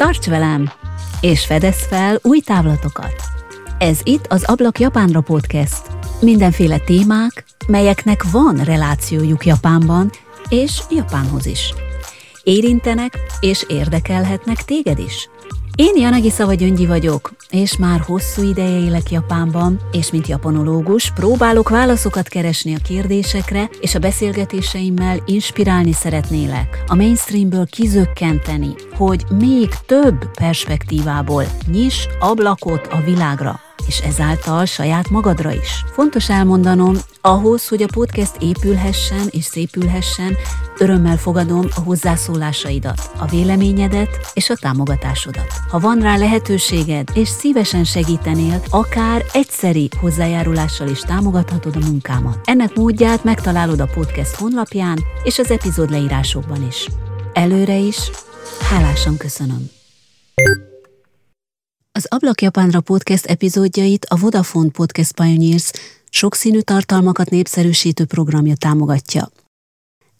Tarts velem, és fedez fel új távlatokat! Ez itt az Ablak Japánra podcast. Mindenféle témák, melyeknek van relációjuk Japánban, és Japánhoz is. Érintenek és érdekelhetnek téged is. Én Janagi Szava Gyöngyi vagyok, és már hosszú ideje élek Japánban, és mint japanológus próbálok válaszokat keresni a kérdésekre, és a beszélgetéseimmel inspirálni szeretnélek, a mainstreamből kizökkenteni, hogy még több perspektívából nyis ablakot a világra és ezáltal saját magadra is. Fontos elmondanom, ahhoz, hogy a podcast épülhessen és szépülhessen, örömmel fogadom a hozzászólásaidat, a véleményedet és a támogatásodat. Ha van rá lehetőséged, és szívesen segítenél, akár egyszeri hozzájárulással is támogathatod a munkámat. Ennek módját megtalálod a podcast honlapján és az epizód leírásokban is. Előre is, hálásan köszönöm. Az Ablak Japánra podcast epizódjait a Vodafone Podcast Pioneers sokszínű tartalmakat népszerűsítő programja támogatja.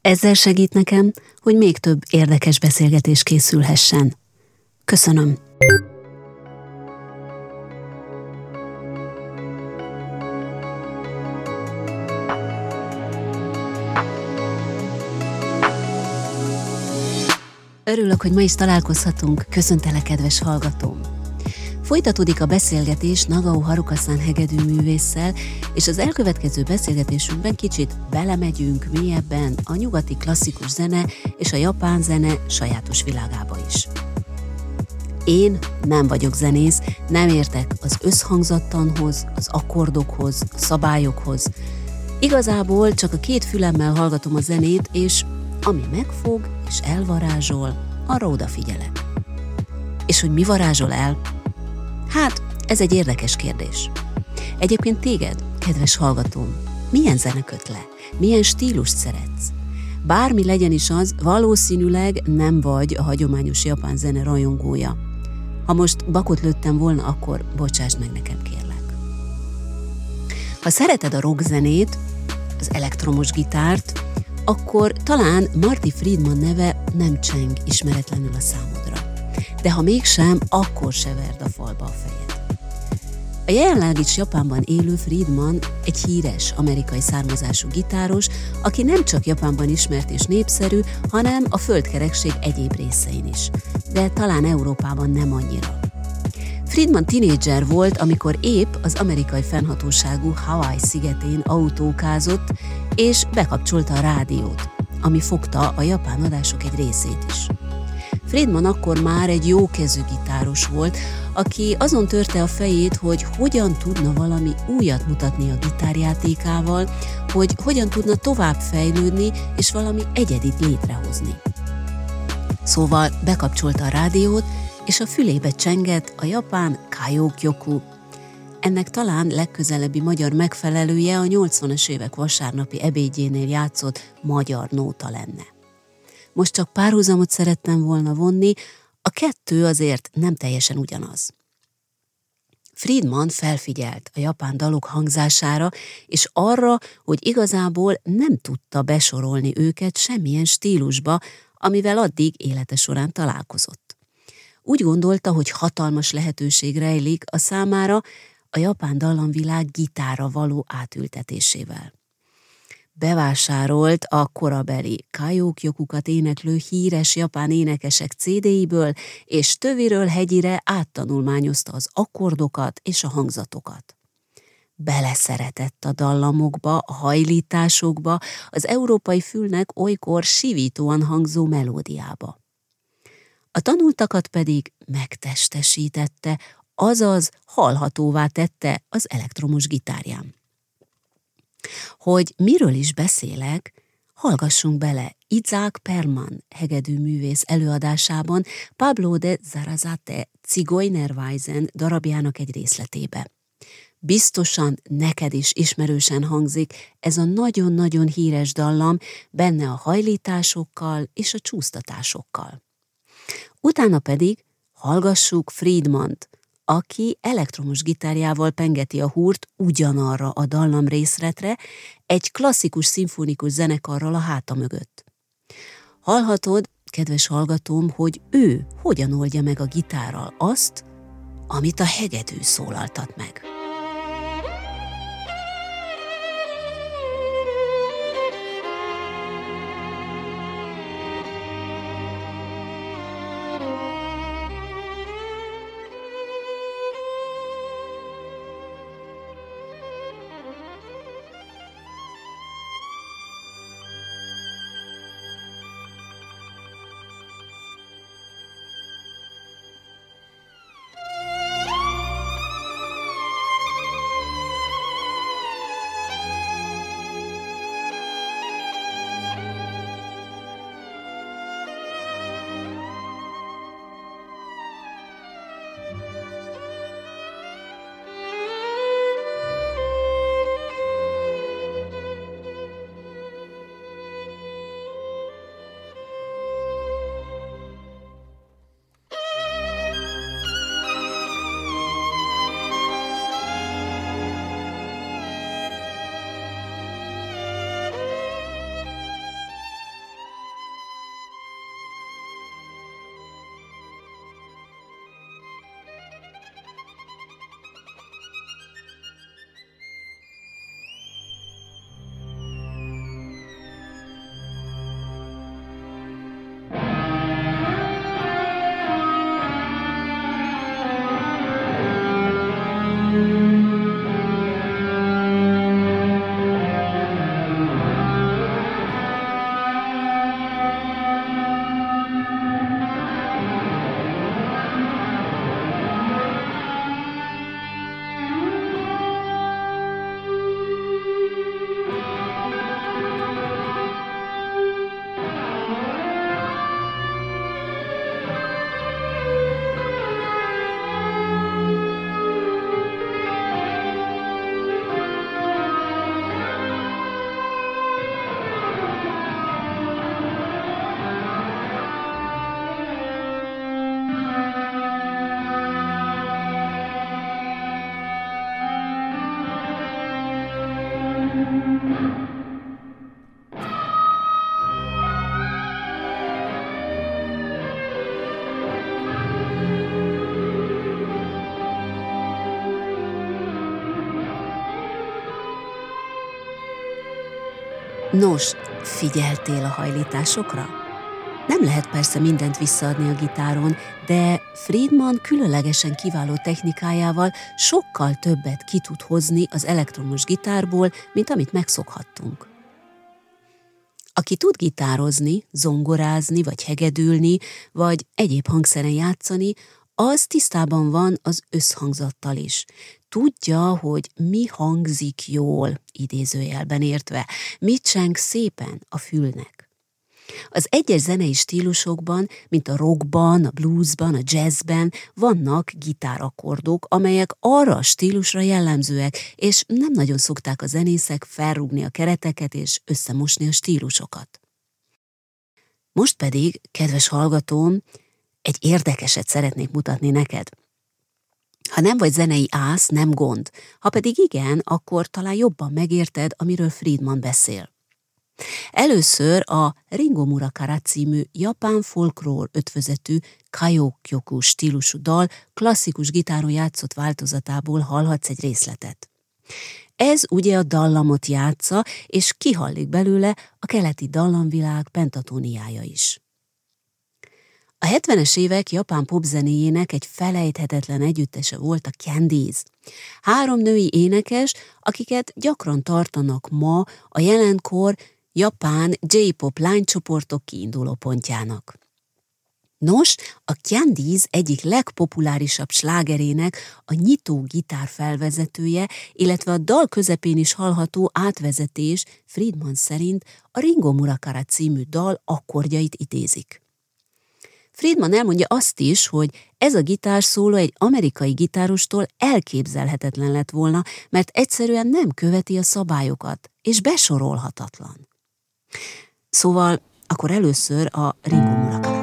Ezzel segít nekem, hogy még több érdekes beszélgetés készülhessen. Köszönöm! Örülök, hogy ma is találkozhatunk. Köszöntelek, kedves hallgatóm! Folytatódik a beszélgetés Nagao Harukaszán hegedűművésszel, és az elkövetkező beszélgetésünkben kicsit belemegyünk mélyebben a nyugati klasszikus zene és a japán zene sajátos világába is. Én nem vagyok zenész, nem értek az összhangzattanhoz, az akkordokhoz, a szabályokhoz. Igazából csak a két fülemmel hallgatom a zenét, és ami megfog és elvarázsol, arra odafigyelek. És hogy mi varázsol el, Hát, ez egy érdekes kérdés. Egyébként téged, kedves hallgatóm, milyen zene köt le? Milyen stílust szeretsz? Bármi legyen is az, valószínűleg nem vagy a hagyományos japán zene rajongója. Ha most bakot lőttem volna, akkor bocsásd meg nekem, kérlek. Ha szereted a rockzenét, az elektromos gitárt, akkor talán Marty Friedman neve nem cseng ismeretlenül a számodra de ha mégsem, akkor se verd a falba a fejed. A jelenleg is Japánban élő Friedman egy híres amerikai származású gitáros, aki nem csak Japánban ismert és népszerű, hanem a földkerekség egyéb részein is. De talán Európában nem annyira. Friedman tinédzser volt, amikor épp az amerikai fennhatóságú Hawaii szigetén autókázott, és bekapcsolta a rádiót, ami fogta a japán adások egy részét is. Friedman akkor már egy jókezű gitáros volt, aki azon törte a fejét, hogy hogyan tudna valami újat mutatni a gitárjátékával, hogy hogyan tudna tovább fejlődni és valami egyedit létrehozni. Szóval bekapcsolta a rádiót, és a fülébe csengett a japán Kaiokyoku. Ennek talán legközelebbi magyar megfelelője a 80-as évek vasárnapi ebédjénél játszott magyar nóta lenne. Most csak párhuzamot szerettem volna vonni, a kettő azért nem teljesen ugyanaz. Friedman felfigyelt a japán dalok hangzására, és arra, hogy igazából nem tudta besorolni őket semmilyen stílusba, amivel addig élete során találkozott. Úgy gondolta, hogy hatalmas lehetőség rejlik a számára a japán dallamvilág gitára való átültetésével bevásárolt a korabeli kajókjokukat éneklő híres japán énekesek CD-iből, és töviről hegyire áttanulmányozta az akkordokat és a hangzatokat. Beleszeretett a dallamokba, a hajlításokba, az európai fülnek olykor sivítóan hangzó melódiába. A tanultakat pedig megtestesítette, azaz hallhatóvá tette az elektromos gitárján. Hogy miről is beszélek, hallgassunk bele Izák Perman hegedűművész előadásában Pablo de Zarazate Zigeunerweisen darabjának egy részletébe. Biztosan neked is ismerősen hangzik ez a nagyon-nagyon híres dallam, benne a hajlításokkal és a csúsztatásokkal. Utána pedig hallgassuk Friedmant, aki elektromos gitárjával pengeti a húrt ugyanarra a dallam részletre, egy klasszikus szimfonikus zenekarral a háta mögött. Hallhatod, kedves hallgatóm, hogy ő hogyan oldja meg a gitárral azt, amit a hegedű szólaltat meg. Nos, figyeltél a hajlításokra? Nem lehet persze mindent visszaadni a gitáron, de Friedman különlegesen kiváló technikájával sokkal többet ki tud hozni az elektromos gitárból, mint amit megszokhattunk. Aki tud gitározni, zongorázni, vagy hegedülni, vagy egyéb hangszeren játszani, az tisztában van az összhangzattal is. Tudja, hogy mi hangzik jól, idézőjelben értve, mit cseng szépen a fülnek. Az egyes zenei stílusokban, mint a rockban, a bluesban, a jazzben vannak gitárakordok, amelyek arra a stílusra jellemzőek, és nem nagyon szokták a zenészek felrúgni a kereteket és összemosni a stílusokat. Most pedig, kedves hallgatóm, egy érdekeset szeretnék mutatni neked. Ha nem vagy zenei ász, nem gond. Ha pedig igen, akkor talán jobban megérted, amiről Friedman beszél. Először a Ringo Murakara című japán folklór ötvözetű kajokyoku stílusú dal klasszikus gitáron játszott változatából hallhatsz egy részletet. Ez ugye a dallamot játsza, és kihallik belőle a keleti dallamvilág pentatóniája is. A 70-es évek japán popzenéjének egy felejthetetlen együttese volt a Candies. Három női énekes, akiket gyakran tartanak ma a jelenkor japán J-pop lánycsoportok kiinduló pontjának. Nos, a Candies egyik legpopulárisabb slágerének a nyitó gitár felvezetője, illetve a dal közepén is hallható átvezetés Friedman szerint a Ringo Murakara című dal akkordjait idézik. Friedman elmondja azt is, hogy ez a gitárszóló egy amerikai gitárostól elképzelhetetlen lett volna, mert egyszerűen nem követi a szabályokat, és besorolhatatlan. Szóval akkor először a Ringo Murakami.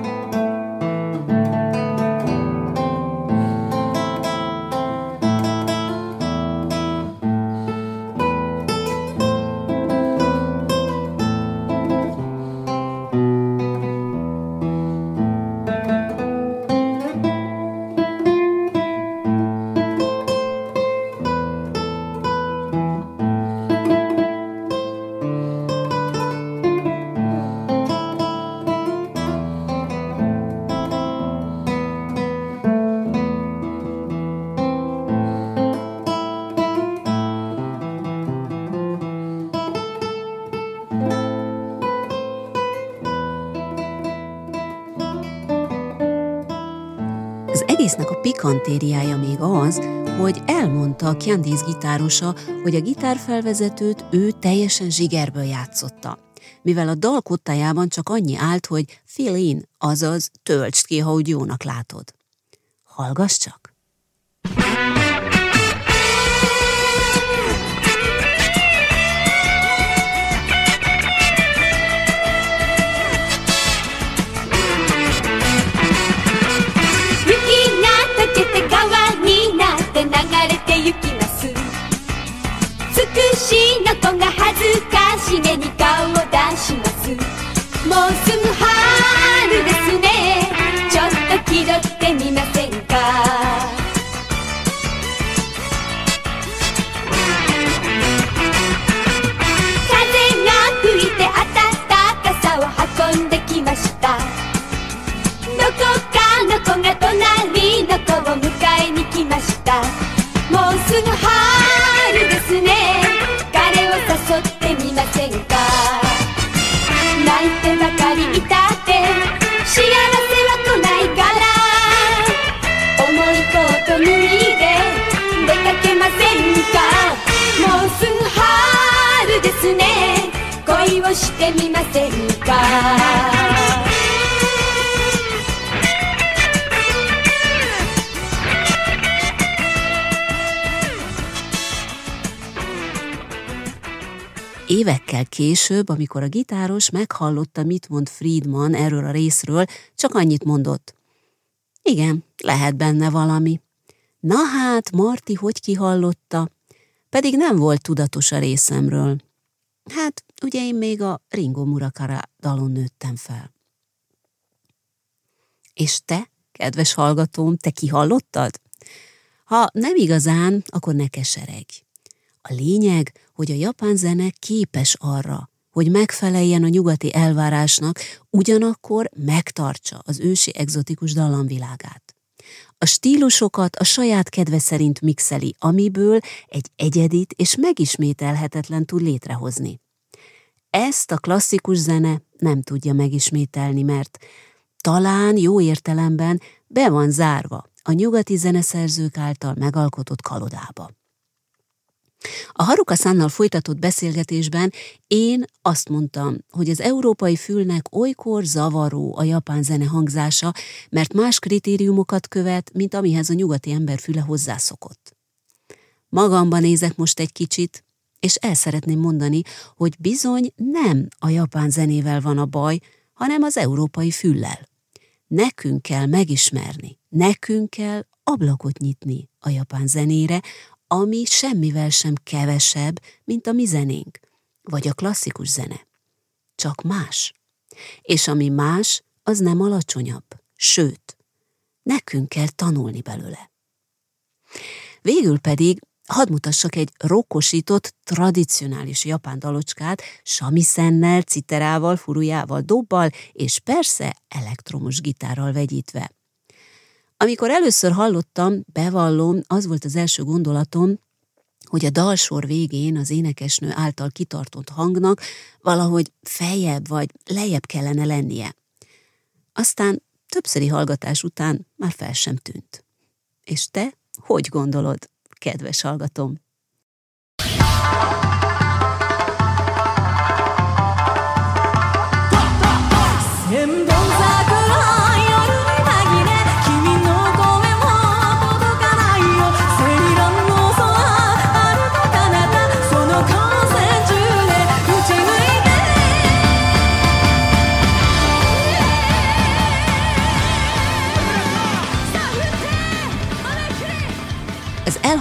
Pikantériája még az, hogy elmondta a Candice gitárosa, hogy a gitárfelvezetőt ő teljesen zsigerből játszotta. Mivel a dal kottájában csak annyi állt, hogy fill in, azaz töltsd ki, ha úgy jónak látod. Hallgass csak! の子が Évekkel később, amikor a gitáros meghallotta, mit mond Friedman erről a részről, csak annyit mondott. Igen, lehet benne valami. Na hát, Marti hogy kihallotta? Pedig nem volt tudatos a részemről. Hát, ugye én még a Ringo Murakara dalon nőttem fel. És te, kedves hallgatóm, te kihallottad? Ha nem igazán, akkor ne keseregj. A lényeg, hogy a japán zene képes arra, hogy megfeleljen a nyugati elvárásnak, ugyanakkor megtartsa az ősi egzotikus dallamvilágát. A stílusokat a saját kedve szerint mixeli, amiből egy egyedit és megismételhetetlen tud létrehozni. Ezt a klasszikus zene nem tudja megismételni, mert talán jó értelemben be van zárva a nyugati zeneszerzők által megalkotott kalodába. A Haruka Szánnal folytatott beszélgetésben én azt mondtam, hogy az európai fülnek olykor zavaró a japán zene hangzása, mert más kritériumokat követ, mint amihez a nyugati ember füle hozzászokott. Magamban nézek most egy kicsit, és el szeretném mondani, hogy bizony nem a japán zenével van a baj, hanem az európai füllel. Nekünk kell megismerni, nekünk kell ablakot nyitni a japán zenére, ami semmivel sem kevesebb, mint a mi zenénk, vagy a klasszikus zene. Csak más. És ami más, az nem alacsonyabb, sőt, nekünk kell tanulni belőle. Végül pedig hadd mutassak egy rokkosított, tradicionális japán dalocskát, samisennel, citerával, furujával, dobbal, és persze elektromos gitárral vegyítve. Amikor először hallottam, bevallom, az volt az első gondolatom, hogy a dalsor végén az énekesnő által kitartott hangnak valahogy feljebb vagy lejjebb kellene lennie. Aztán többszöri hallgatás után már fel sem tűnt. És te hogy gondolod, kedves hallgatom?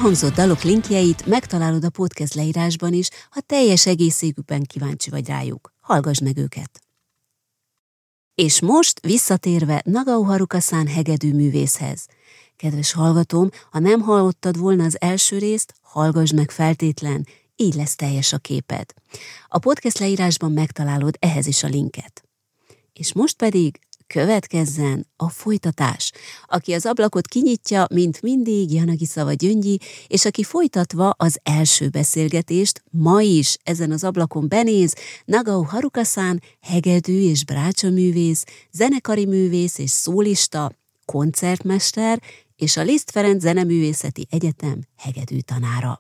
Elhangzott dalok linkjeit megtalálod a podcast leírásban is, ha teljes egészségükben kíváncsi vagy rájuk. Hallgass meg őket! És most visszatérve Nagao Harukaszán hegedű művészhez. Kedves hallgatóm, ha nem hallottad volna az első részt, hallgass meg feltétlen, így lesz teljes a képed. A podcast leírásban megtalálod ehhez is a linket. És most pedig Következzen a folytatás. Aki az ablakot kinyitja, mint mindig, Janagi Szava Gyöngyi, és aki folytatva az első beszélgetést, ma is ezen az ablakon benéz, Nagao Harukaszán, hegedű és brácsaművész, zenekari művész és szólista, koncertmester és a Liszt Ferenc Zeneművészeti Egyetem hegedű tanára.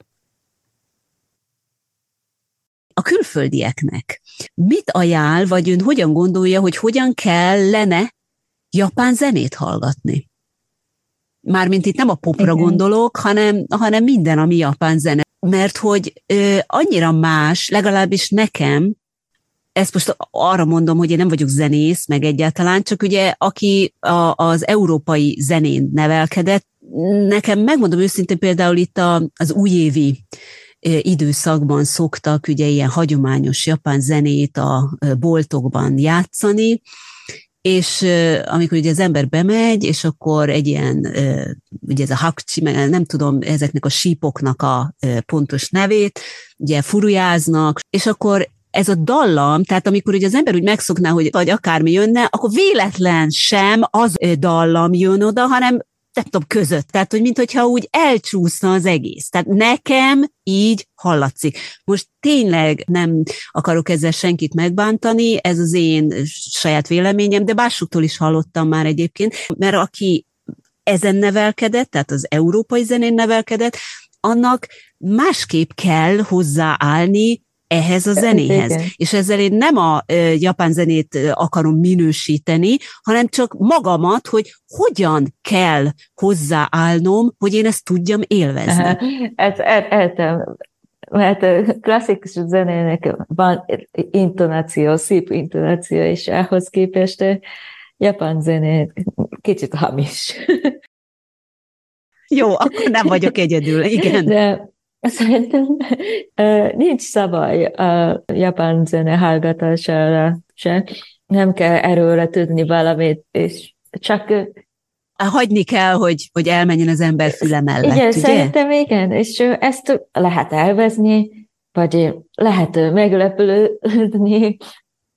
A külföldieknek mit ajánl, vagy ön hogyan gondolja, hogy hogyan kellene japán zenét hallgatni? Mármint itt nem a popra Igen. gondolok, hanem, hanem minden, ami japán zene. Mert hogy ö, annyira más, legalábbis nekem, ezt most arra mondom, hogy én nem vagyok zenész, meg egyáltalán, csak ugye aki a, az európai zenén nevelkedett, nekem megmondom őszintén például itt a, az újévi időszakban szoktak ugye ilyen hagyományos japán zenét a boltokban játszani, és amikor ugye az ember bemegy, és akkor egy ilyen, ugye ez a hakcsi, nem tudom ezeknek a sípoknak a pontos nevét, ugye furujáznak, és akkor ez a dallam, tehát amikor ugye az ember úgy megszokná, hogy vagy akármi jönne, akkor véletlen sem az dallam jön oda, hanem nem tudom, között. Tehát, hogy mintha úgy elcsúszna az egész. Tehát nekem így hallatszik. Most tényleg nem akarok ezzel senkit megbántani, ez az én saját véleményem, de másoktól is hallottam már egyébként, mert aki ezen nevelkedett, tehát az európai zenén nevelkedett, annak másképp kell hozzáállni ehhez a zenéhez. Igen. És ezzel én nem a japán zenét akarom minősíteni, hanem csak magamat, hogy hogyan kell hozzáállnom, hogy én ezt tudjam élvezni. Ez, értem. Mert klasszikus zenének van intonáció, szép intonáció, és ahhoz képest japán zené kicsit hamis. Jó, akkor nem vagyok egyedül, igen. De Szerintem nincs szabály a japán zene hallgatására se. Nem kell erőre tudni valamit, és csak hagyni kell, hogy, hogy elmenjen az ember füle mellett, Igen, ugye? szerintem igen, és ezt lehet elvezni, vagy lehet meglepődni,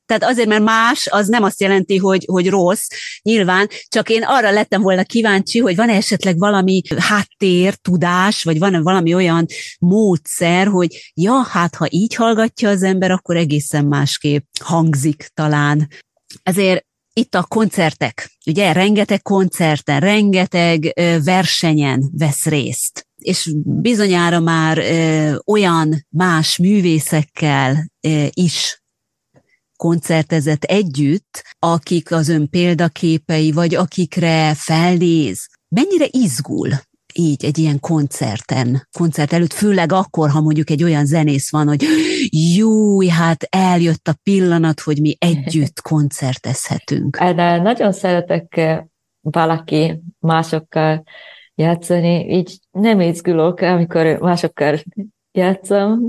tehát azért, mert más, az nem azt jelenti, hogy, hogy rossz, nyilván, csak én arra lettem volna kíváncsi, hogy van esetleg valami háttér, tudás, vagy van valami olyan módszer, hogy ja, hát ha így hallgatja az ember, akkor egészen másképp hangzik talán. Ezért itt a koncertek, ugye rengeteg koncerten, rengeteg versenyen vesz részt és bizonyára már ö, olyan más művészekkel ö, is koncertezett együtt, akik az ön példaképei, vagy akikre felnéz. Mennyire izgul így egy ilyen koncerten, koncert előtt, főleg akkor, ha mondjuk egy olyan zenész van, hogy jó, hát eljött a pillanat, hogy mi együtt koncertezhetünk. De nagyon szeretek eh, valaki másokkal játszani, így nem izgulok, amikor másokkal játszom,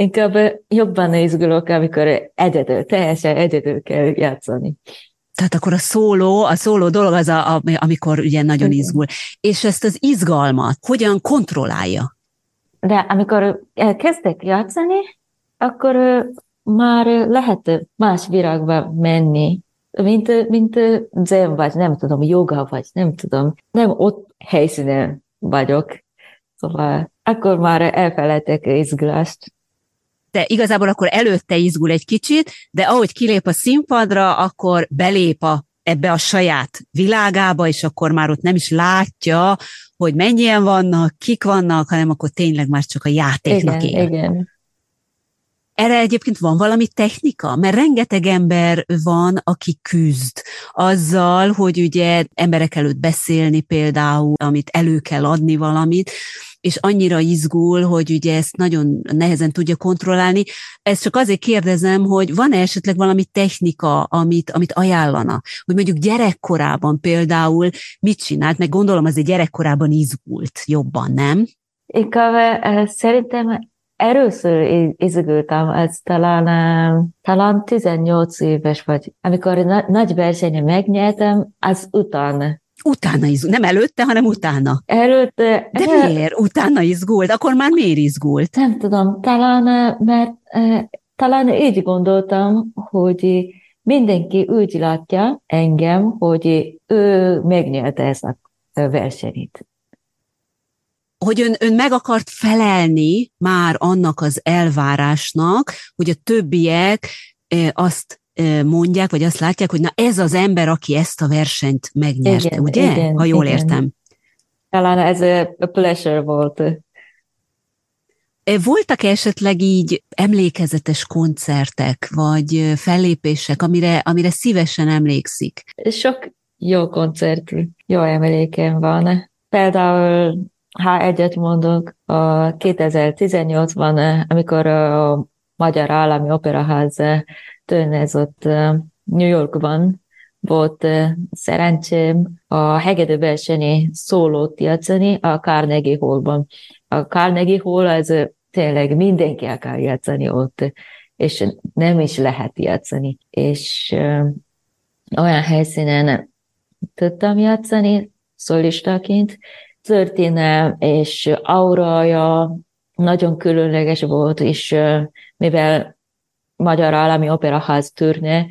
Inkább jobban izgulok, amikor egyedül, teljesen egyedül kell játszani. Tehát akkor a szóló, a szóló dolog az, a, amikor ugye nagyon izgul. És ezt az izgalmat hogyan kontrollálja? De amikor kezdek játszani, akkor már lehet más virágba menni, mint, mint zen vagy, nem tudom, joga vagy, nem tudom. Nem ott helyszínen vagyok. Szóval akkor már elfelejtek izgulást de igazából akkor előtte izgul egy kicsit, de ahogy kilép a színpadra, akkor belép a, ebbe a saját világába, és akkor már ott nem is látja, hogy mennyien vannak, kik vannak, hanem akkor tényleg már csak a játéknak igen, él. Igen. Erre egyébként van valami technika? Mert rengeteg ember van, aki küzd azzal, hogy ugye emberek előtt beszélni például, amit elő kell adni valamit, és annyira izgul, hogy ugye ezt nagyon nehezen tudja kontrollálni. Ezt csak azért kérdezem, hogy van-e esetleg valami technika, amit, amit ajánlana? Hogy mondjuk gyerekkorában például mit csinált, meg gondolom azért gyerekkorában izgult jobban, nem? Inkább eh, szerintem Először izgultam, ez talán, talán 18 éves vagy. Amikor nagy versenyen megnyertem, az után Utána izgult, nem előtte, hanem utána. Előtte. De el... miért? Utána izgult? Akkor már miért izgult? Nem tudom, talán, mert talán így gondoltam, hogy mindenki úgy látja engem, hogy ő megnyerte ezt a versenyt. Hogy ön, ön meg akart felelni már annak az elvárásnak, hogy a többiek azt mondják, vagy azt látják, hogy na ez az ember, aki ezt a versenyt megnyerte, igen, ugye? Igen, ha jól igen. értem. talán ez a pleasure volt. Voltak esetleg így emlékezetes koncertek, vagy fellépések, amire, amire szívesen emlékszik? Sok jó koncert, jó emlékem van. Például, ha egyet mondok, a 2018-ban, amikor a Magyar Állami Operaház turnézott New Yorkban, volt szerencsém a hegedű versenyi szólót játszani a Carnegie Hallban. A Carnegie Hall az tényleg mindenki akar játszani ott, és nem is lehet játszani. És olyan helyszínen tudtam játszani szólistaként. Történelm és auraja nagyon különleges volt, és mivel Magyar Állami Operaház turné,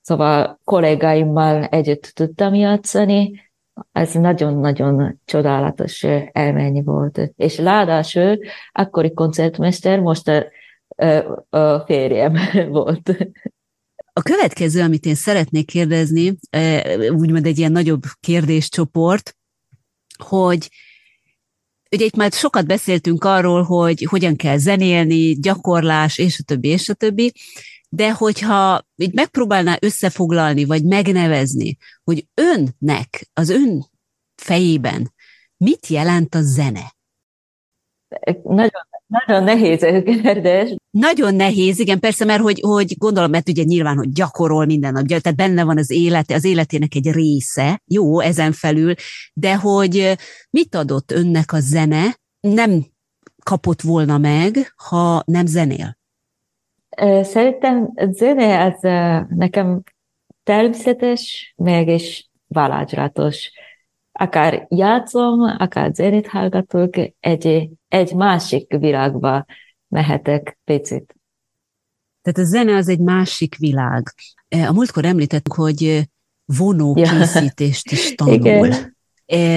szóval kollégáimmal együtt tudtam játszani, ez nagyon-nagyon csodálatos elmenni volt. És ráadásul akkori koncertmester most a, a férjem volt. A következő, amit én szeretnék kérdezni, úgymond egy ilyen nagyobb kérdéscsoport, hogy ugye itt már sokat beszéltünk arról, hogy hogyan kell zenélni, gyakorlás, és a többi, és a többi, de hogyha így megpróbálná összefoglalni, vagy megnevezni, hogy önnek, az ön fejében mit jelent a zene? Nagyon, nagyon nehéz kérdés. Nagyon nehéz, igen, persze, mert hogy, hogy gondolom, mert ugye nyilván, hogy gyakorol minden nap, tehát benne van az élete, az életének egy része, jó, ezen felül, de hogy mit adott önnek a zene, nem kapott volna meg, ha nem zenél? Szerintem a zene az nekem természetes, meg is varázslatos. Akár játszom, akár zenét hallgatok, egy, egy másik világba mehetek picit. Tehát a zene az egy másik világ. A múltkor említettük, hogy vonókészítést is tanul. Igen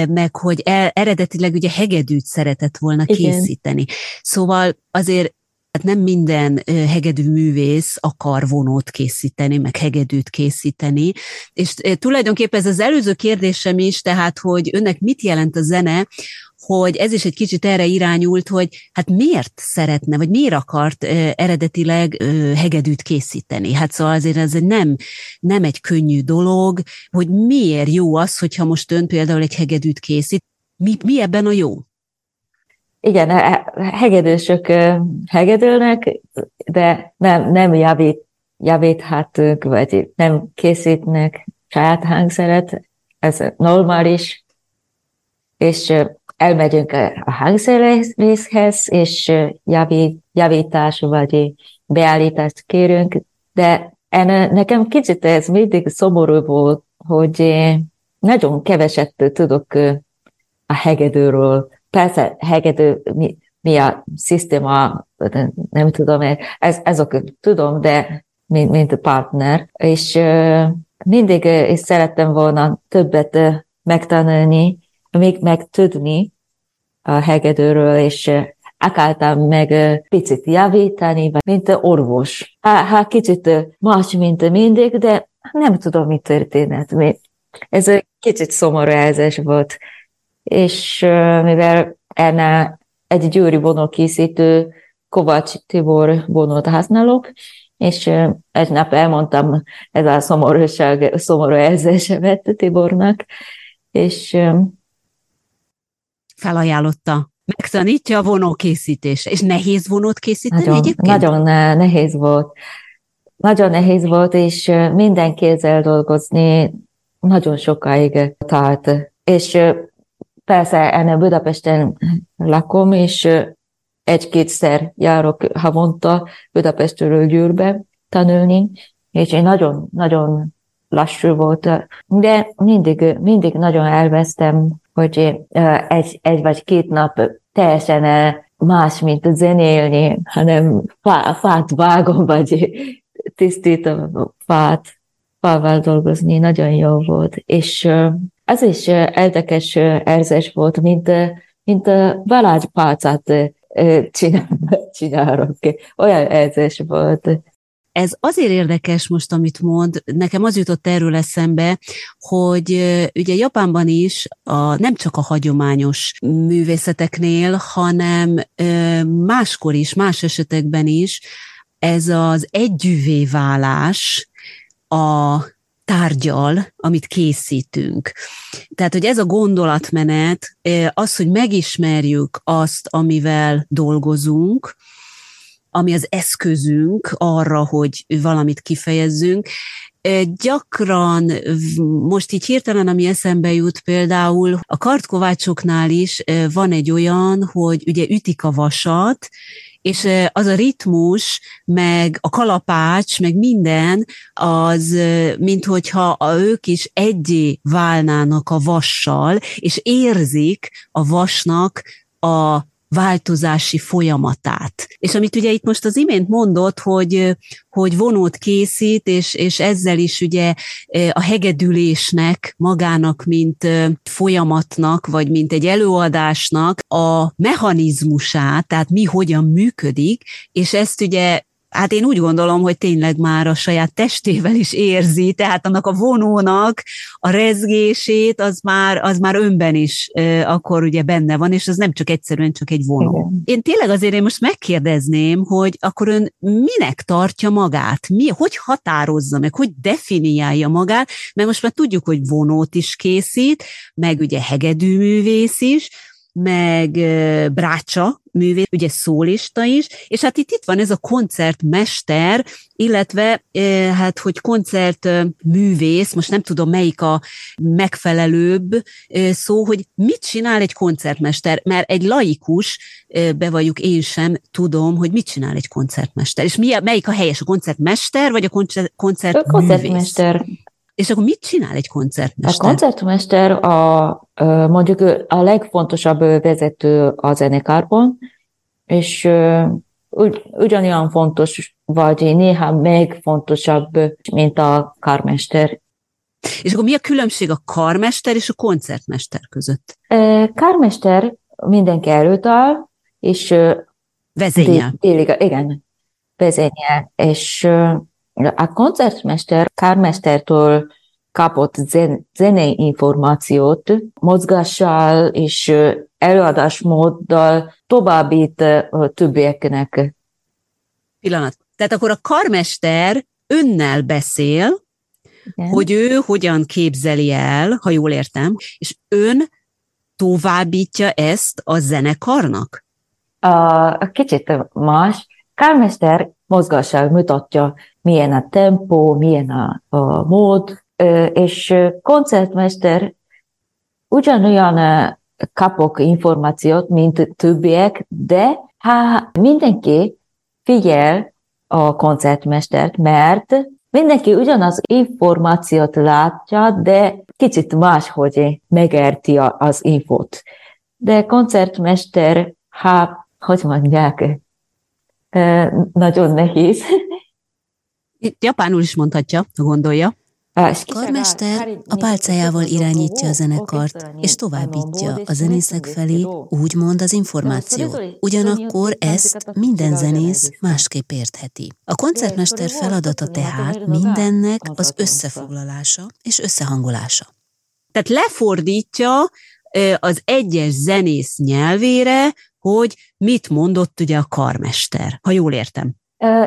meg hogy eredetileg ugye hegedűt szeretett volna Igen. készíteni. Szóval azért Hát nem minden hegedű művész akar vonót készíteni, meg hegedűt készíteni, és tulajdonképpen ez az előző kérdésem is, tehát, hogy önnek mit jelent a zene, hogy ez is egy kicsit erre irányult, hogy hát miért szeretne, vagy miért akart eredetileg hegedűt készíteni. Hát szóval azért ez nem, nem egy könnyű dolog, hogy miért jó az, hogyha most ön például egy hegedűt készít, mi, mi ebben a jó? Igen, hegedősök hegedülnek, de nem, nem javít, javíthatunk, vagy nem készítnek saját hangszeret, ez normális, és elmegyünk a hangszerészhez, és javít, javítás vagy beállítást kérünk, de en, nekem kicsit ez mindig szomorú volt, hogy nagyon keveset tudok a hegedőről, persze hegedő, mi, mi a szisztéma, nem tudom, ez, ezok tudom, de mint, mint partner, és mindig is szerettem volna többet megtanulni, még megtudni a hegedőről, és akartam meg picit javítani, mint orvos. Hát, hát kicsit más, mint mindig, de nem tudom, mi történet. Ez egy kicsit szomorú volt és mivel enne egy győri vonókészítő Kovács Tibor vonót használok, és egy nap elmondtam ez a szomorúság, szomorú érzésemet Tibornak, és felajánlotta. Megtanítja a vonókészítés. És nehéz vonót készíteni nagyon, egyébként? Nagyon nehéz volt. Nagyon nehéz volt, és minden kézzel dolgozni nagyon sokáig tart. És persze ennél Budapesten lakom, és egy-kétszer járok havonta Budapestről Győrbe tanulni, és én nagyon, nagyon lassú volt, de mindig, mindig nagyon elvesztem, hogy egy, egy vagy két nap teljesen más, mint zenélni, hanem fá, fát vágom, vagy tisztítom fát, fával dolgozni, nagyon jó volt. És ez is érdekes érzés volt, mint, mint varázspálcát csinál, csinálok. Olyan érzés volt. ez azért érdekes most, amit mond, nekem az jutott erről eszembe, hogy ugye Japánban is a, nem csak a hagyományos művészeteknél, hanem máskor is, más esetekben is ez az együvé válás a tárgyal, amit készítünk. Tehát, hogy ez a gondolatmenet, az, hogy megismerjük azt, amivel dolgozunk, ami az eszközünk arra, hogy valamit kifejezzünk. Gyakran, most így hirtelen, ami eszembe jut például, a kartkovácsoknál is van egy olyan, hogy ugye ütik a vasat, és az a ritmus, meg a kalapács, meg minden, az, mint hogyha ők is egyé válnának a vassal, és érzik a vasnak a változási folyamatát. És amit ugye itt most az imént mondott, hogy, hogy vonót készít, és, és ezzel is ugye a hegedülésnek, magának, mint folyamatnak, vagy mint egy előadásnak a mechanizmusát, tehát mi hogyan működik, és ezt ugye hát én úgy gondolom, hogy tényleg már a saját testével is érzi, tehát annak a vonónak a rezgését, az már, az már önben is e, akkor ugye benne van, és az nem csak egyszerűen csak egy vonó. Igen. Én tényleg azért én most megkérdezném, hogy akkor ön minek tartja magát? Mi, hogy határozza meg, hogy definiálja magát, mert most már tudjuk, hogy vonót is készít, meg ugye hegedűművész is, meg Brácsa művész, ugye szólista is, és hát itt, itt van ez a koncertmester, illetve hát, hogy koncertművész, most nem tudom melyik a megfelelőbb szó, hogy mit csinál egy koncertmester, mert egy laikus, bevalljuk én sem tudom, hogy mit csinál egy koncertmester, és mi, melyik a helyes, a koncertmester, vagy a koncert, koncertművész? A koncertmester és akkor mit csinál egy koncertmester? A koncertmester a, mondjuk a legfontosabb vezető a zenekárban, és ugy, ugyanolyan fontos, vagy néha még fontosabb, mint a karmester. És akkor mi a különbség a karmester és a koncertmester között? Karmester mindenki előtt áll, és vezényel. igen, vezényel, és a koncertmester kármestertől kapott zen, zenei információt, mozgással és előadásmóddal továbbít többieknek. Pillanat. Tehát akkor a karmester önnel beszél, Igen. hogy ő hogyan képzeli el, ha jól értem, és ön továbbítja ezt a zenekarnak? A, kicsit más. Kármester mozgással mutatja, milyen a tempó, milyen a, a mód, és koncertmester ugyanolyan kapok információt, mint többiek, de ha mindenki figyel a koncertmestert, mert mindenki ugyanaz információt látja, de kicsit máshogy megérti az infót. De koncertmester, ha, hogy mondják, nagyon nehéz. Itt japánul is mondhatja, ha gondolja. A karmester a pálcájával irányítja a zenekart, és továbbítja a zenészek felé úgymond az információt. Ugyanakkor ezt minden zenész másképp értheti. A koncertmester feladata tehát mindennek az összefoglalása és összehangolása. Tehát lefordítja az egyes zenész nyelvére, hogy mit mondott ugye a karmester, ha jól értem.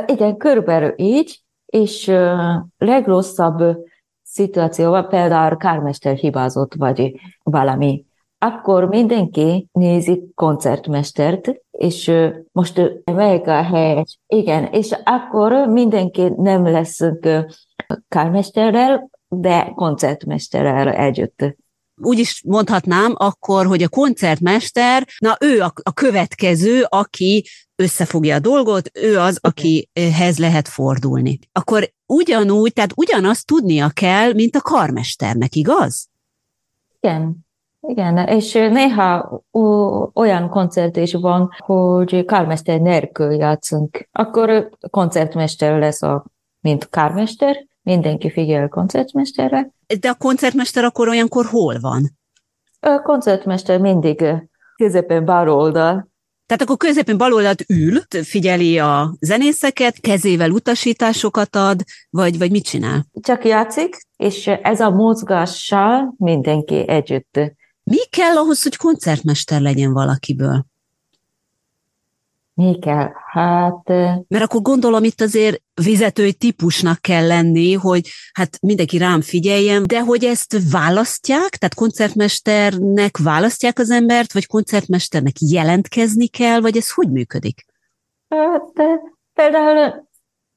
igen, körülbelül így, és legrosszabb szituációban például kármester hibázott, vagy valami. Akkor mindenki nézi koncertmestert, és most melyik a helyes. Igen, és akkor mindenki nem lesz kármesterrel, de koncertmesterrel együtt úgy is mondhatnám akkor, hogy a koncertmester, na ő a, a következő, aki összefogja a dolgot, ő az, akihez lehet fordulni. Akkor ugyanúgy, tehát ugyanazt tudnia kell, mint a karmesternek, igaz? Igen, igen, és néha olyan koncert is van, hogy karmester nélkül játszunk. Akkor koncertmester lesz, a, mint karmester, mindenki figyel a koncertmesterre. De a koncertmester akkor olyankor hol van? A koncertmester mindig középen bal oldal, Tehát akkor középen bal oldalt ül, figyeli a zenészeket, kezével utasításokat ad, vagy, vagy mit csinál? Csak játszik, és ez a mozgással mindenki együtt. Mi kell ahhoz, hogy koncertmester legyen valakiből? Mi kell? Hát... Mert akkor gondolom itt azért vezetői típusnak kell lenni, hogy hát mindenki rám figyeljen, de hogy ezt választják, tehát koncertmesternek választják az embert, vagy koncertmesternek jelentkezni kell, vagy ez hogy működik? Hát például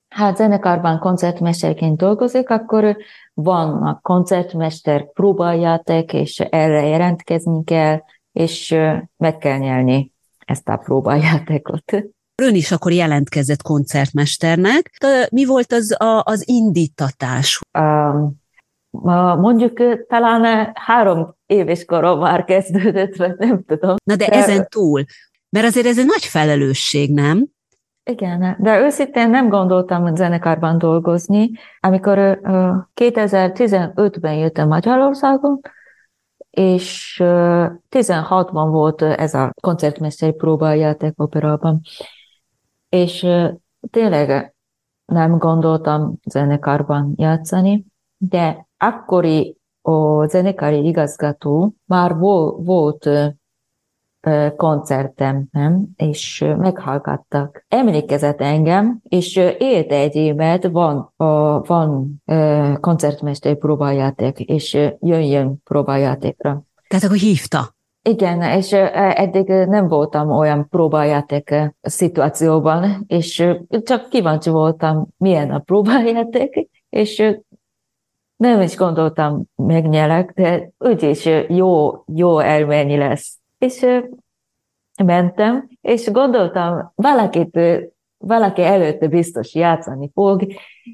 hát zenekarban koncertmesterként dolgozik, akkor van a koncertmester próbáljáték, és erre jelentkezni kell, és meg kell nyelni ezt a próbáljátékot. Ön is akkor jelentkezett koncertmesternek. De mi volt az a, az indítatás? Um, mondjuk talán három éves korom már kezdődött, vagy nem tudom. Na de, de ezen túl, mert azért ez egy nagy felelősség, nem? Igen, de őszintén nem gondoltam zenekarban dolgozni. Amikor uh, 2015-ben jöttem Magyarországon, és 16-ban volt ez a koncertmesteri próbajáték operában, és tényleg nem gondoltam zenekarban játszani, de akkori a zenekari igazgató már volt koncertem, nem? és meghallgattak. Emlékezett engem, és élt egy évet, van, van koncertmester próbáljáték, és jöjjön próbáljátékra. Tehát akkor hívta? Igen, és eddig nem voltam olyan próbáljáték szituációban, és csak kíváncsi voltam, milyen a próbáljáték, és nem is gondoltam, megnyelek, de úgyis jó, jó elmenni lesz és mentem, és gondoltam, valakit, valaki előtte biztos játszani fog,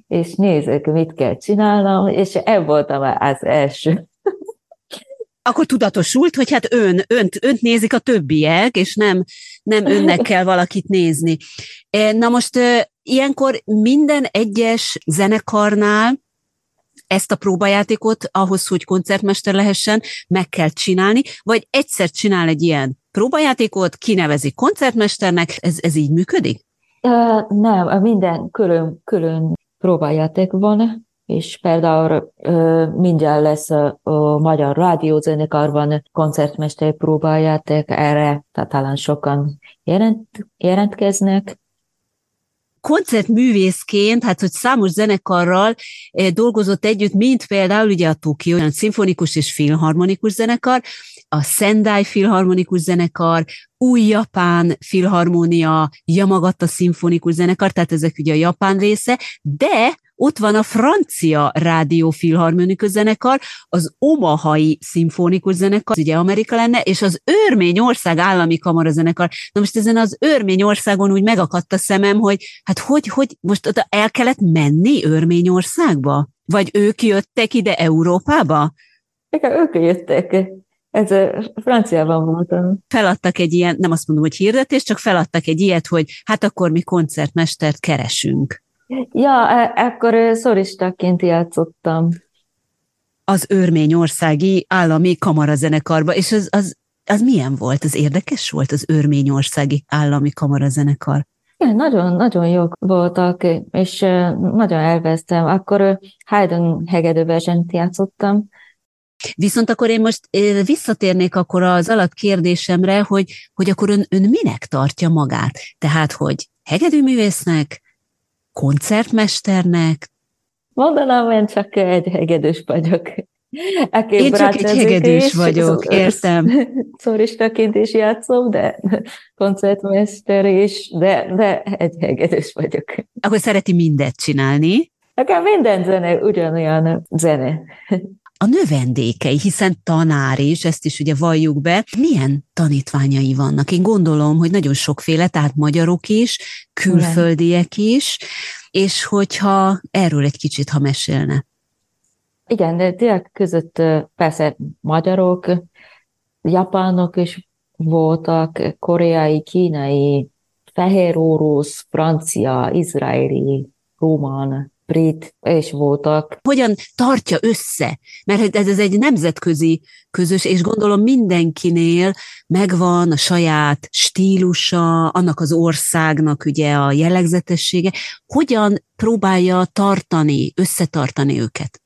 és nézzük, mit kell csinálnom, és e voltam az első. Akkor tudatosult, hogy hát ön, önt, önt nézik a többiek, és nem, nem önnek kell valakit nézni. Na most ilyenkor minden egyes zenekarnál ezt a próbajátékot ahhoz, hogy koncertmester lehessen, meg kell csinálni, vagy egyszer csinál egy ilyen próbajátékot, kinevezik koncertmesternek, ez, ez így működik? Uh, nem, minden külön, külön próbajáték van, és például uh, mindjárt lesz a, Magyar Rádiózenekarban koncertmester próbajáték, erre tehát talán sokan jelent, jelentkeznek, koncertművészként, hát hogy számos zenekarral eh, dolgozott együtt, mint például ugye a Tokyo olyan szimfonikus és filharmonikus zenekar, a Sendai filharmonikus zenekar, új japán filharmónia, Yamagata szimfonikus zenekar, tehát ezek ugye a japán része, de ott van a francia rádiófilharmonikus zenekar, az Omahai szimfonikus zenekar, ugye Amerika lenne, és az Örményország állami kamarazenekar. Na most ezen az Örményországon úgy megakadt a szemem, hogy hát hogy, hogy most oda el kellett menni Örményországba? Vagy ők jöttek ide Európába? Igen, ők jöttek. Ez franciában voltam. Feladtak egy ilyen, nem azt mondom, hogy hirdetés, csak feladtak egy ilyet, hogy hát akkor mi koncertmestert keresünk. Ja, e- ekkor szoristaként játszottam. Az Örményországi Állami Kamarazenekarba, és az, az, az milyen volt? Az érdekes volt az Örményországi Állami Kamarazenekar? Igen, nagyon, nagyon jók voltak, és nagyon elvesztem. Akkor Haydn hegedőversenyt játszottam, Viszont akkor én most visszatérnék akkor az alapkérdésemre, hogy, hogy akkor ön, ön minek tartja magát? Tehát, hogy hegedűművésznek, koncertmesternek? Mondanám, én csak egy hegedűs vagyok. Én csak egy hegedűs is, vagyok, értem. Szóristaként is játszom, de koncertmester is, de, de egy hegedűs vagyok. Akkor szereti mindet csinálni? Nekem minden zene ugyanolyan zene a növendékei, hiszen tanár is, ezt is ugye valljuk be. Milyen tanítványai vannak? Én gondolom, hogy nagyon sokféle, tehát magyarok is, külföldiek is, és hogyha erről egy kicsit, ha mesélne. Igen, de diák között persze magyarok, japánok is voltak, koreai, kínai, fehér orosz, francia, izraeli, román, brit és voltak. Hogyan tartja össze? Mert ez, ez egy nemzetközi közös, és gondolom mindenkinél megvan a saját stílusa, annak az országnak ugye a jellegzetessége. Hogyan próbálja tartani, összetartani őket?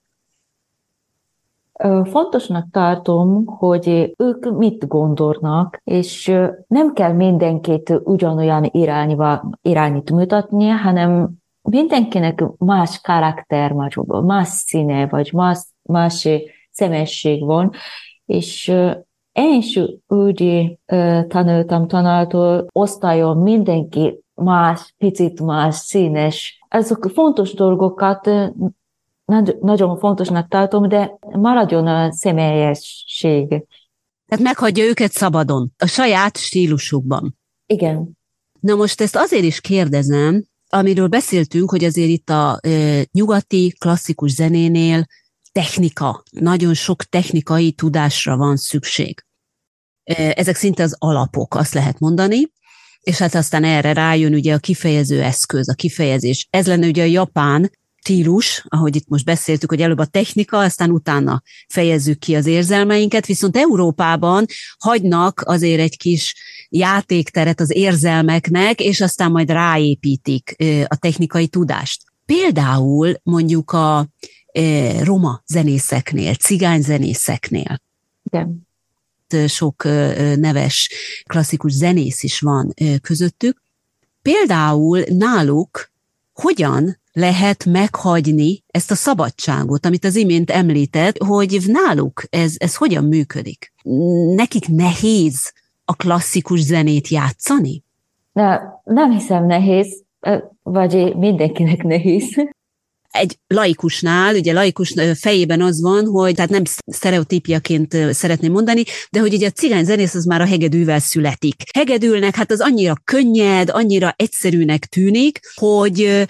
Fontosnak tartom, hogy ők mit gondolnak, és nem kell mindenkit ugyanolyan irányba, irányít mutatni, hanem mindenkinek más karakter, más színe, vagy más, más szemesség van, és én is úgy tanultam tanártól, osztályon mindenki más, picit más, színes. Ezek fontos dolgokat nagyon fontosnak tartom, de maradjon a személyesség. Tehát meghagyja őket szabadon, a saját stílusukban. Igen. Na most ezt azért is kérdezem, amiről beszéltünk, hogy azért itt a e, nyugati klasszikus zenénél technika, nagyon sok technikai tudásra van szükség. E, ezek szinte az alapok, azt lehet mondani, és hát aztán erre rájön ugye a kifejező eszköz, a kifejezés. Ez lenne ugye a japán stílus, ahogy itt most beszéltük, hogy előbb a technika, aztán utána fejezzük ki az érzelmeinket, viszont Európában hagynak azért egy kis játékteret az érzelmeknek, és aztán majd ráépítik a technikai tudást. Például mondjuk a roma zenészeknél, cigány zenészeknél. Igen. Sok neves klasszikus zenész is van közöttük. Például náluk hogyan lehet meghagyni ezt a szabadságot, amit az imént említett, hogy náluk ez, ez hogyan működik? Nekik nehéz a klasszikus zenét játszani? Ne, nem hiszem nehéz, vagy mindenkinek nehéz. Egy laikusnál, ugye laikus fejében az van, hogy tehát nem sztereotípiaként szeretném mondani, de hogy ugye a cigány zenész az már a hegedűvel születik. Hegedülnek, hát az annyira könnyed, annyira egyszerűnek tűnik, hogy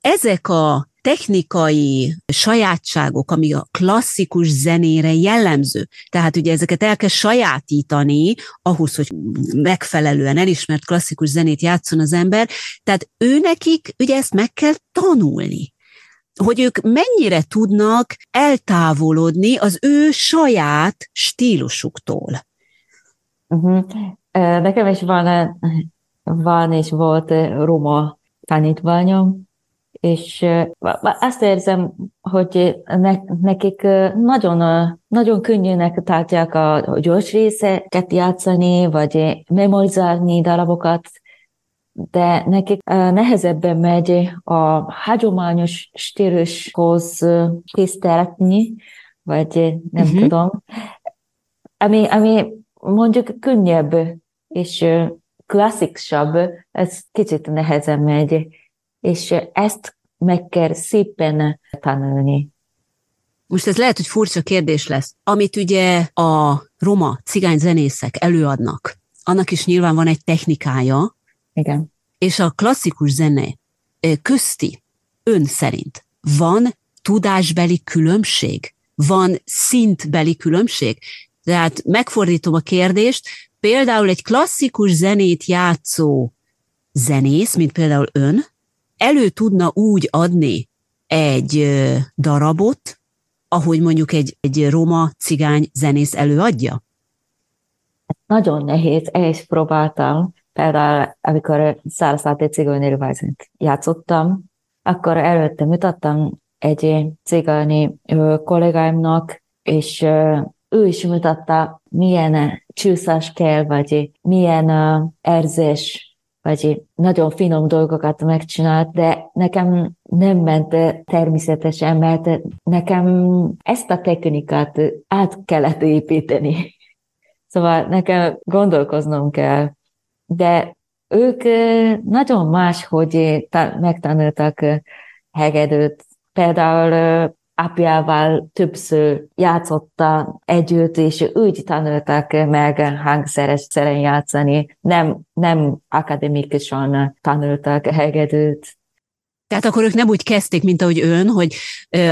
ezek a technikai sajátságok, ami a klasszikus zenére jellemző. Tehát ugye ezeket el kell sajátítani ahhoz, hogy megfelelően elismert klasszikus zenét játszon az ember. Tehát ő nekik ugye ezt meg kell tanulni hogy ők mennyire tudnak eltávolodni az ő saját stílusuktól. Uh-huh. Nekem is van, van és volt roma tanítványom, és azt érzem, hogy nekik nagyon, nagyon könnyűnek tartják a gyors részeket játszani, vagy memorizálni darabokat, de nekik nehezebben megy a hagyományos stílushoz tiszteletni, vagy nem uh-huh. tudom, ami, ami mondjuk könnyebb és klasszikusabb, ez kicsit nehezen megy és ezt meg kell szépen tanulni. Most ez lehet, hogy furcsa kérdés lesz. Amit ugye a roma cigány zenészek előadnak, annak is nyilván van egy technikája. Igen. És a klasszikus zene közti ön szerint van tudásbeli különbség? Van szintbeli különbség? Tehát megfordítom a kérdést, például egy klasszikus zenét játszó zenész, mint például ön, elő tudna úgy adni egy darabot, ahogy mondjuk egy, egy roma cigány zenész előadja? Nagyon nehéz, is próbáltam. Például, amikor Száraszáté cigánynél játszottam, akkor előtte mutattam egy cigáni kollégáimnak, és ő is mutatta, milyen csúszás kell, vagy milyen érzés vagy nagyon finom dolgokat megcsinált, de nekem nem ment természetesen, mert nekem ezt a technikát át kellett építeni. Szóval nekem gondolkoznom kell. De ők nagyon más, hogy megtanultak hegedőt. Például apjával többször játszotta együtt, és úgy tanultak meg hangszeres játszani, nem, nem akademikusan tanultak hegedűt. Tehát akkor ők nem úgy kezdték, mint ahogy ön, hogy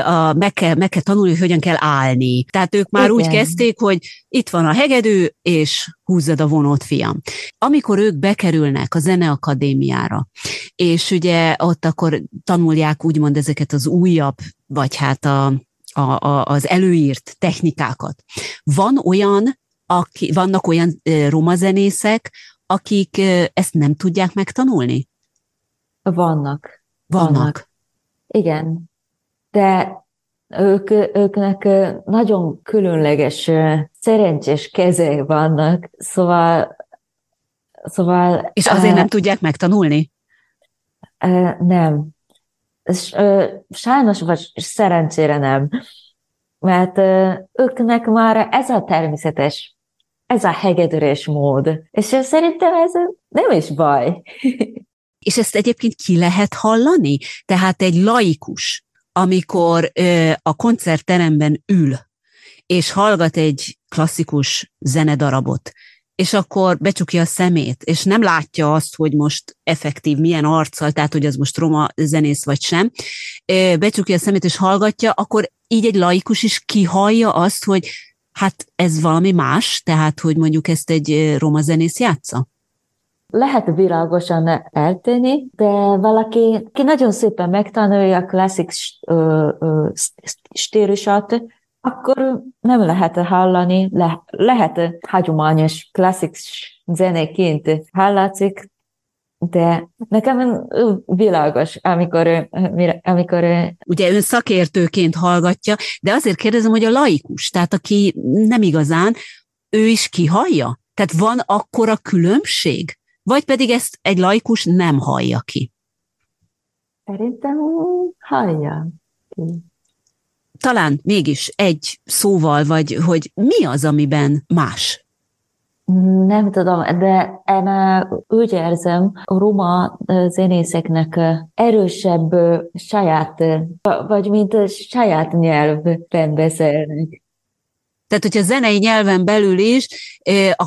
a, meg, kell, meg kell tanulni, hogy hogyan kell állni. Tehát ők már Igen. úgy kezdték, hogy itt van a hegedű, és húzzad a vonót, fiam. Amikor ők bekerülnek a zeneakadémiára, és ugye ott akkor tanulják úgymond ezeket az újabb, vagy hát a, a, a, az előírt technikákat. Van olyan, aki, vannak olyan roma zenészek, akik ezt nem tudják megtanulni? Vannak. Vannak. Igen, de ők, őknek nagyon különleges, szerencsés kezek vannak, szóval... szóval És azért nem tudják megtanulni? Nem. Sajnos vagy szerencsére nem. Mert őknek már ez a természetes, ez a hegedülés mód. És szerintem ez nem is baj. És ezt egyébként ki lehet hallani? Tehát egy laikus, amikor ö, a koncertteremben ül, és hallgat egy klasszikus zenedarabot, és akkor becsukja a szemét, és nem látja azt, hogy most effektív milyen arccal, tehát hogy az most roma zenész vagy sem, becsukja a szemét és hallgatja, akkor így egy laikus is kihallja azt, hogy hát ez valami más, tehát hogy mondjuk ezt egy roma zenész játsza? Lehet világosan eltenni, de valaki, ki nagyon szépen megtanulja a klasszik stílusát, akkor nem lehet hallani, le, lehet hagyományos klasszik zeneként hallatszik, de nekem világos, amikor, amikor... Ugye ön szakértőként hallgatja, de azért kérdezem, hogy a laikus, tehát aki nem igazán, ő is kihallja? Tehát van akkora különbség? Vagy pedig ezt egy laikus nem hallja ki? Szerintem hallja ki. Talán mégis egy szóval, vagy hogy mi az, amiben más? Nem tudom, de én úgy érzem, a roma zenészeknek erősebb saját, vagy mint saját nyelvben beszélnek. Tehát, hogyha zenei nyelven belül is,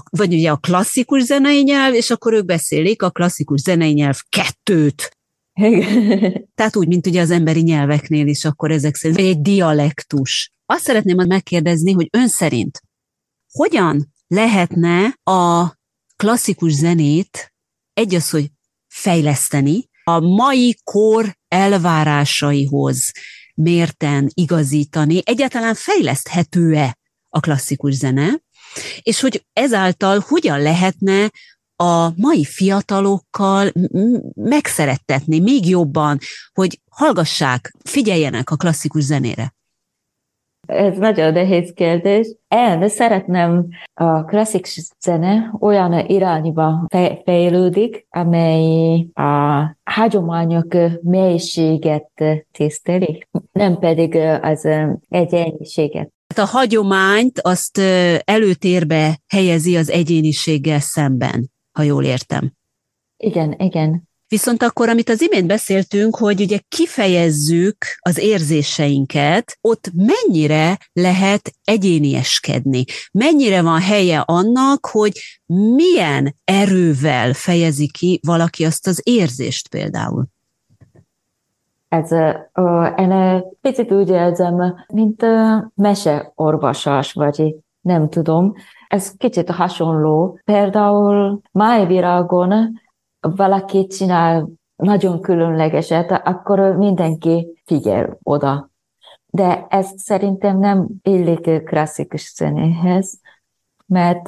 vagy ugye a klasszikus zenei nyelv, és akkor ők beszélik a klasszikus zenei nyelv kettőt. Tehát úgy, mint ugye az emberi nyelveknél is, akkor ezek szerint, vagy egy dialektus. Azt szeretném megkérdezni, hogy ön szerint hogyan lehetne a klasszikus zenét egy az, hogy fejleszteni, a mai kor elvárásaihoz mérten igazítani, egyáltalán fejleszthető-e a klasszikus zene, és hogy ezáltal hogyan lehetne a mai fiatalokkal megszerettetni még jobban, hogy hallgassák, figyeljenek a klasszikus zenére? Ez nagyon nehéz kérdés. Én szeretném a klasszikus zene olyan irányba fejlődik, amely a hagyományok mélységet tiszteli, nem pedig az egyéniséget. A hagyományt azt előtérbe helyezi az egyéniséggel szemben, ha jól értem. Igen, igen. Viszont akkor, amit az imént beszéltünk, hogy ugye kifejezzük az érzéseinket, ott mennyire lehet egyénieskedni? Mennyire van helye annak, hogy milyen erővel fejezi ki valaki azt az érzést például? Ez, én picit úgy érzem, mint meseorvosás, vagy nem tudom. Ez kicsit hasonló. Például májvirágon valaki csinál nagyon különlegeset, akkor mindenki figyel oda. De ez szerintem nem illik klasszikus zenéhez, mert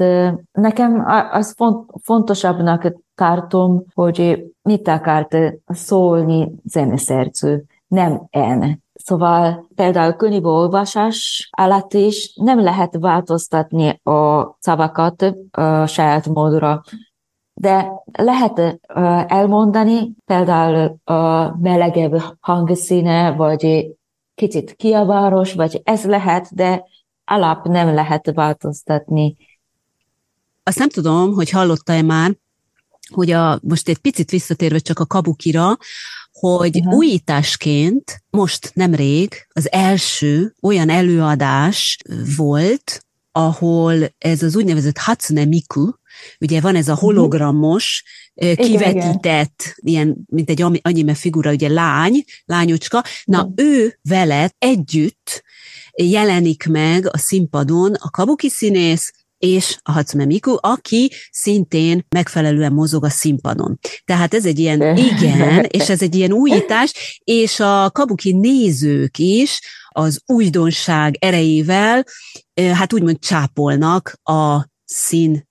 nekem az fontosabbnak tartom, hogy mit akart szólni zeneszerző, nem én. Szóval például könyvolvasás alatt is nem lehet változtatni a szavakat a saját módra, de lehet elmondani például a melegebb hangszíne, vagy kicsit kiabáros, vagy ez lehet, de alap nem lehet változtatni. Azt nem tudom, hogy hallotta-e már, hogy a, most egy picit visszatérve csak a kabukira, hogy uh-huh. újításként most nemrég az első olyan előadás volt, ahol ez az úgynevezett Hatsune Miku, Ugye van ez a hologramos, kivetített, igen, ilyen, mint egy anime figura, ugye lány, lányocska. Na, igen. ő veled együtt jelenik meg a színpadon a kabuki színész, és a Hatsume Miku, aki szintén megfelelően mozog a színpadon. Tehát ez egy ilyen, igen, és ez egy ilyen újítás, és a kabuki nézők is az újdonság erejével, hát úgymond csápolnak a szín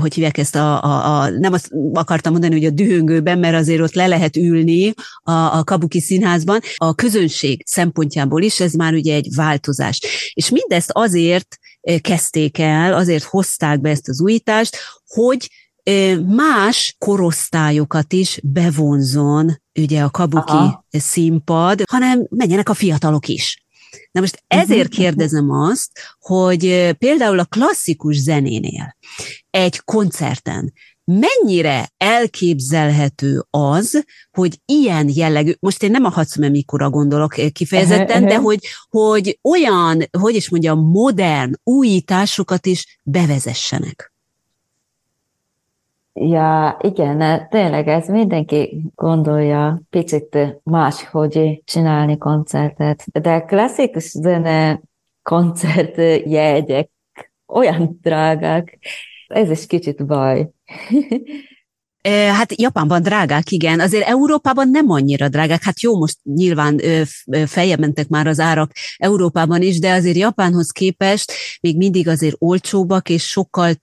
hogy hívják ezt a, a, a, nem azt akartam mondani, hogy a dühöngőben, mert azért ott le lehet ülni a, a Kabuki színházban. A közönség szempontjából is ez már ugye egy változás. És mindezt azért kezdték el, azért hozták be ezt az újítást, hogy más korosztályokat is bevonzon ugye a kabuki Aha. színpad, hanem menjenek a fiatalok is. Na most ezért mhm. kérdezem azt, hogy például a klasszikus zenénél egy koncerten mennyire elképzelhető az, hogy ilyen jellegű, most én nem a Hatsume Mikura gondolok kifejezetten, de hogy, hogy olyan, hogy is mondjam, modern újításokat is bevezessenek. Ja, igen, tényleg ez mindenki gondolja picit más, hogy csinálni koncertet. De klasszikus zene koncert jegyek olyan drágák, ez is kicsit baj. Hát Japánban drágák, igen. Azért Európában nem annyira drágák. Hát jó, most nyilván feljebb mentek már az árak Európában is, de azért Japánhoz képest még mindig azért olcsóbbak és sokkal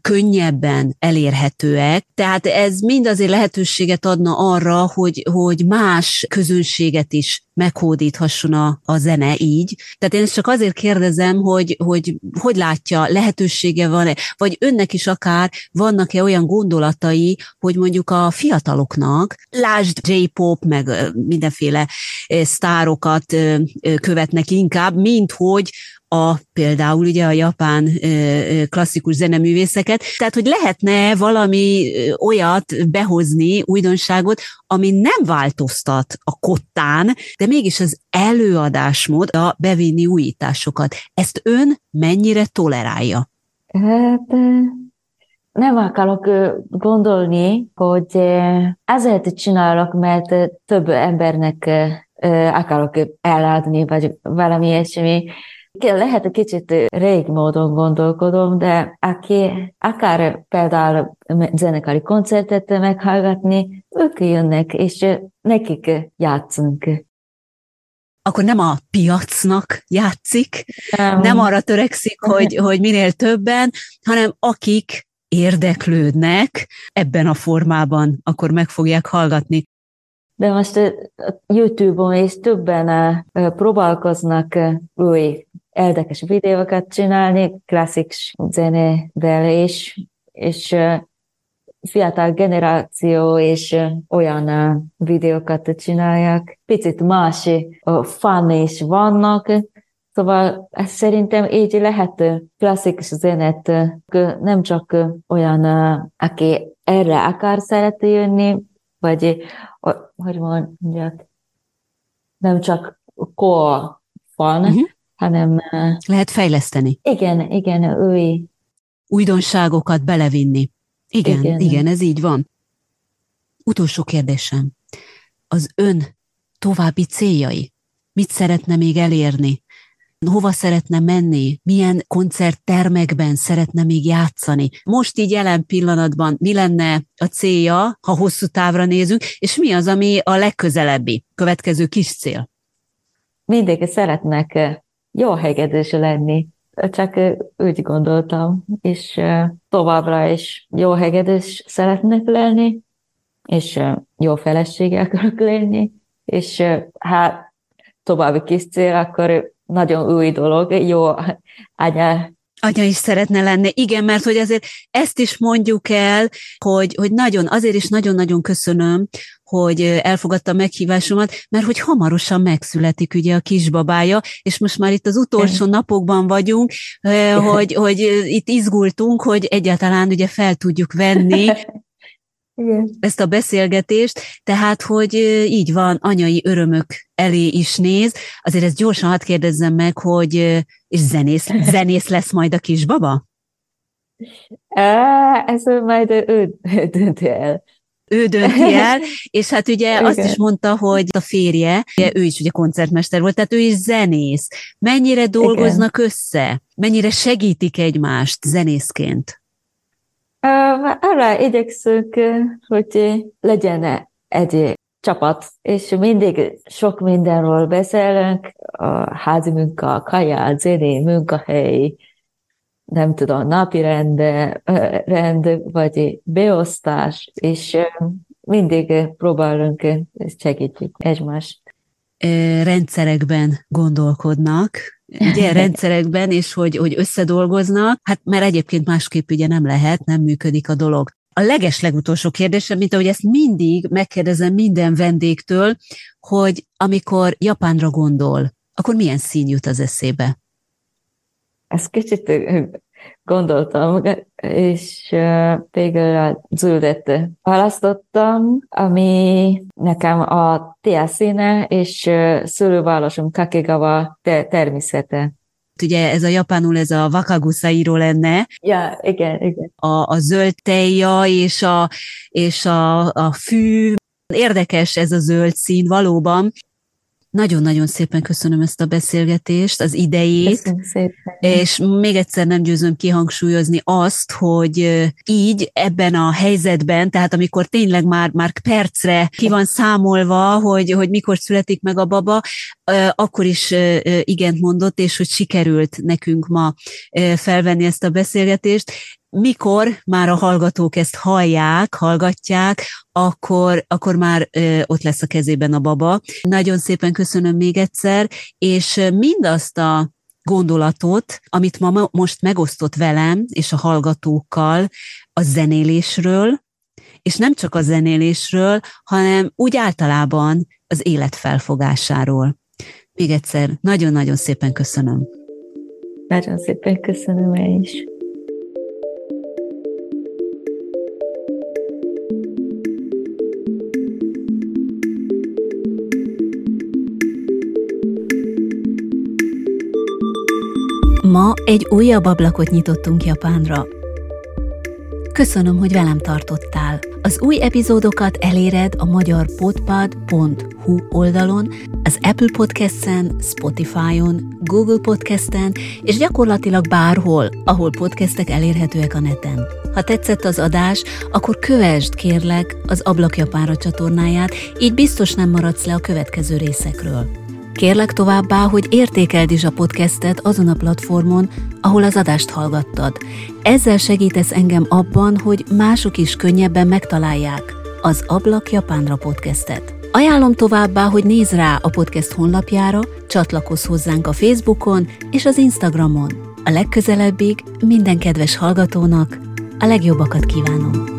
könnyebben elérhetőek. Tehát ez mind azért lehetőséget adna arra, hogy, hogy más közönséget is meghódíthasson a, a zene így. Tehát én ezt csak azért kérdezem, hogy hogy, hogy látja, lehetősége van-e, vagy önnek is akár vannak-e olyan gondolatai, hogy mondjuk a fiataloknak, lásd J-pop, meg mindenféle sztárokat követnek inkább, mint hogy a például ugye a japán klasszikus zeneművészeket, tehát hogy lehetne valami olyat behozni, újdonságot, ami nem változtat a kottán, de mégis az előadásmód a bevinni újításokat. Ezt ön mennyire tolerálja? Hát nem akarok gondolni, hogy ezért csinálok, mert több embernek akarok eladni, vagy valami ilyesmi. Lehet, kicsit rég módon gondolkodom, de aki akár például zenekari koncertet meghallgatni, ők jönnek, és nekik játszunk. Akkor nem a piacnak játszik, nem, nem arra törekszik, hogy, hogy minél többen, hanem akik érdeklődnek ebben a formában, akkor meg fogják hallgatni. De most YouTube-on is többen próbálkoznak új érdekes videókat csinálni, klasszikus zenével is, és fiatal generáció és olyan videókat csinálják. Picit más fan is vannak, Szóval szerintem így lehet klasszikus zenet, nem csak olyan, aki erre akar szeretni jönni, vagy hogy mondjak, nem csak core fan, uh-huh hanem... Lehet fejleszteni. Igen, igen, új. Újdonságokat belevinni. Igen, igen, igen, ez így van. Utolsó kérdésem. Az ön további céljai? Mit szeretne még elérni? Hova szeretne menni? Milyen koncerttermekben szeretne még játszani? Most így jelen pillanatban mi lenne a célja, ha hosszú távra nézünk, és mi az, ami a legközelebbi, következő kis cél? Mindenki szeretnek jó hegedűs lenni. Csak úgy gondoltam, és továbbra is jó hegedűs szeretnek lenni, és jó felesége akarok lenni, és hát további kis cél, akkor nagyon új dolog, jó anya anya is szeretne lenni. Igen, mert hogy azért ezt is mondjuk el, hogy, hogy nagyon, azért is nagyon-nagyon köszönöm, hogy elfogadta a meghívásomat, mert hogy hamarosan megszületik ugye a kisbabája, és most már itt az utolsó napokban vagyunk, hogy, hogy itt izgultunk, hogy egyáltalán ugye fel tudjuk venni Igen. ezt a beszélgetést, tehát, hogy így van, anyai örömök elé is néz. Azért ezt gyorsan hadd kérdezzem meg, hogy és zenész, zenész lesz majd a kisbaba? Ez majd ő dönti el. Ő dönti el, és hát ugye Igen. azt is mondta, hogy a férje, ő is ugye koncertmester volt, tehát ő is zenész. Mennyire dolgoznak Igen. össze? Mennyire segítik egymást zenészként? Arra igyekszünk, hogy legyen egy csapat, és mindig sok mindenről beszélünk, a házi munka, kaja, zené, munkahely, nem tudom, napi rend, rend, vagy beosztás, és mindig próbálunk segíteni egymást. Rendszerekben gondolkodnak, ugye rendszerekben, és hogy, hogy összedolgoznak, hát mert egyébként másképp ugye nem lehet, nem működik a dolog. A leges legutolsó kérdésem, mint ahogy ezt mindig megkérdezem minden vendégtől, hogy amikor Japánra gondol, akkor milyen szín jut az eszébe? Ezt kicsit gondoltam, és végül a zöldet választottam, ami nekem a tia színe, és szülővárosom Kakegawa természete. Ugye ez a japánul, ez a wakagusairo lenne. Ja, igen, igen. A, a zöld teja és a, és a, a fű, Érdekes ez a zöld szín valóban, nagyon-nagyon szépen köszönöm ezt a beszélgetést, az idejét, és még egyszer nem győzöm kihangsúlyozni azt, hogy így ebben a helyzetben, tehát amikor tényleg már, már percre ki van számolva, hogy, hogy mikor születik meg a baba, akkor is igent mondott, és hogy sikerült nekünk ma felvenni ezt a beszélgetést, mikor már a hallgatók ezt hallják, hallgatják, akkor, akkor már ö, ott lesz a kezében a baba. Nagyon szépen köszönöm még egyszer, és mindazt a gondolatot, amit ma most megosztott velem és a hallgatókkal a zenélésről, és nem csak a zenélésről, hanem úgy általában az élet felfogásáról. Még egyszer nagyon-nagyon szépen köszönöm. Nagyon szépen köszönöm én is. Ma egy újabb ablakot nyitottunk Japánra. Köszönöm, hogy velem tartottál. Az új epizódokat eléred a magyarpodpad.hu oldalon, az Apple Podcast-en, Spotify-on, Google Podcast-en, és gyakorlatilag bárhol, ahol podcastek elérhetőek a neten. Ha tetszett az adás, akkor kövesd kérlek az Ablak Japánra csatornáját, így biztos nem maradsz le a következő részekről. Kérlek továbbá, hogy értékeld is a podcastet azon a platformon, ahol az adást hallgattad. Ezzel segítesz engem abban, hogy mások is könnyebben megtalálják az Ablak Japánra podcastet. Ajánlom továbbá, hogy nézz rá a podcast honlapjára, csatlakozz hozzánk a Facebookon és az Instagramon. A legközelebbig minden kedves hallgatónak a legjobbakat kívánom!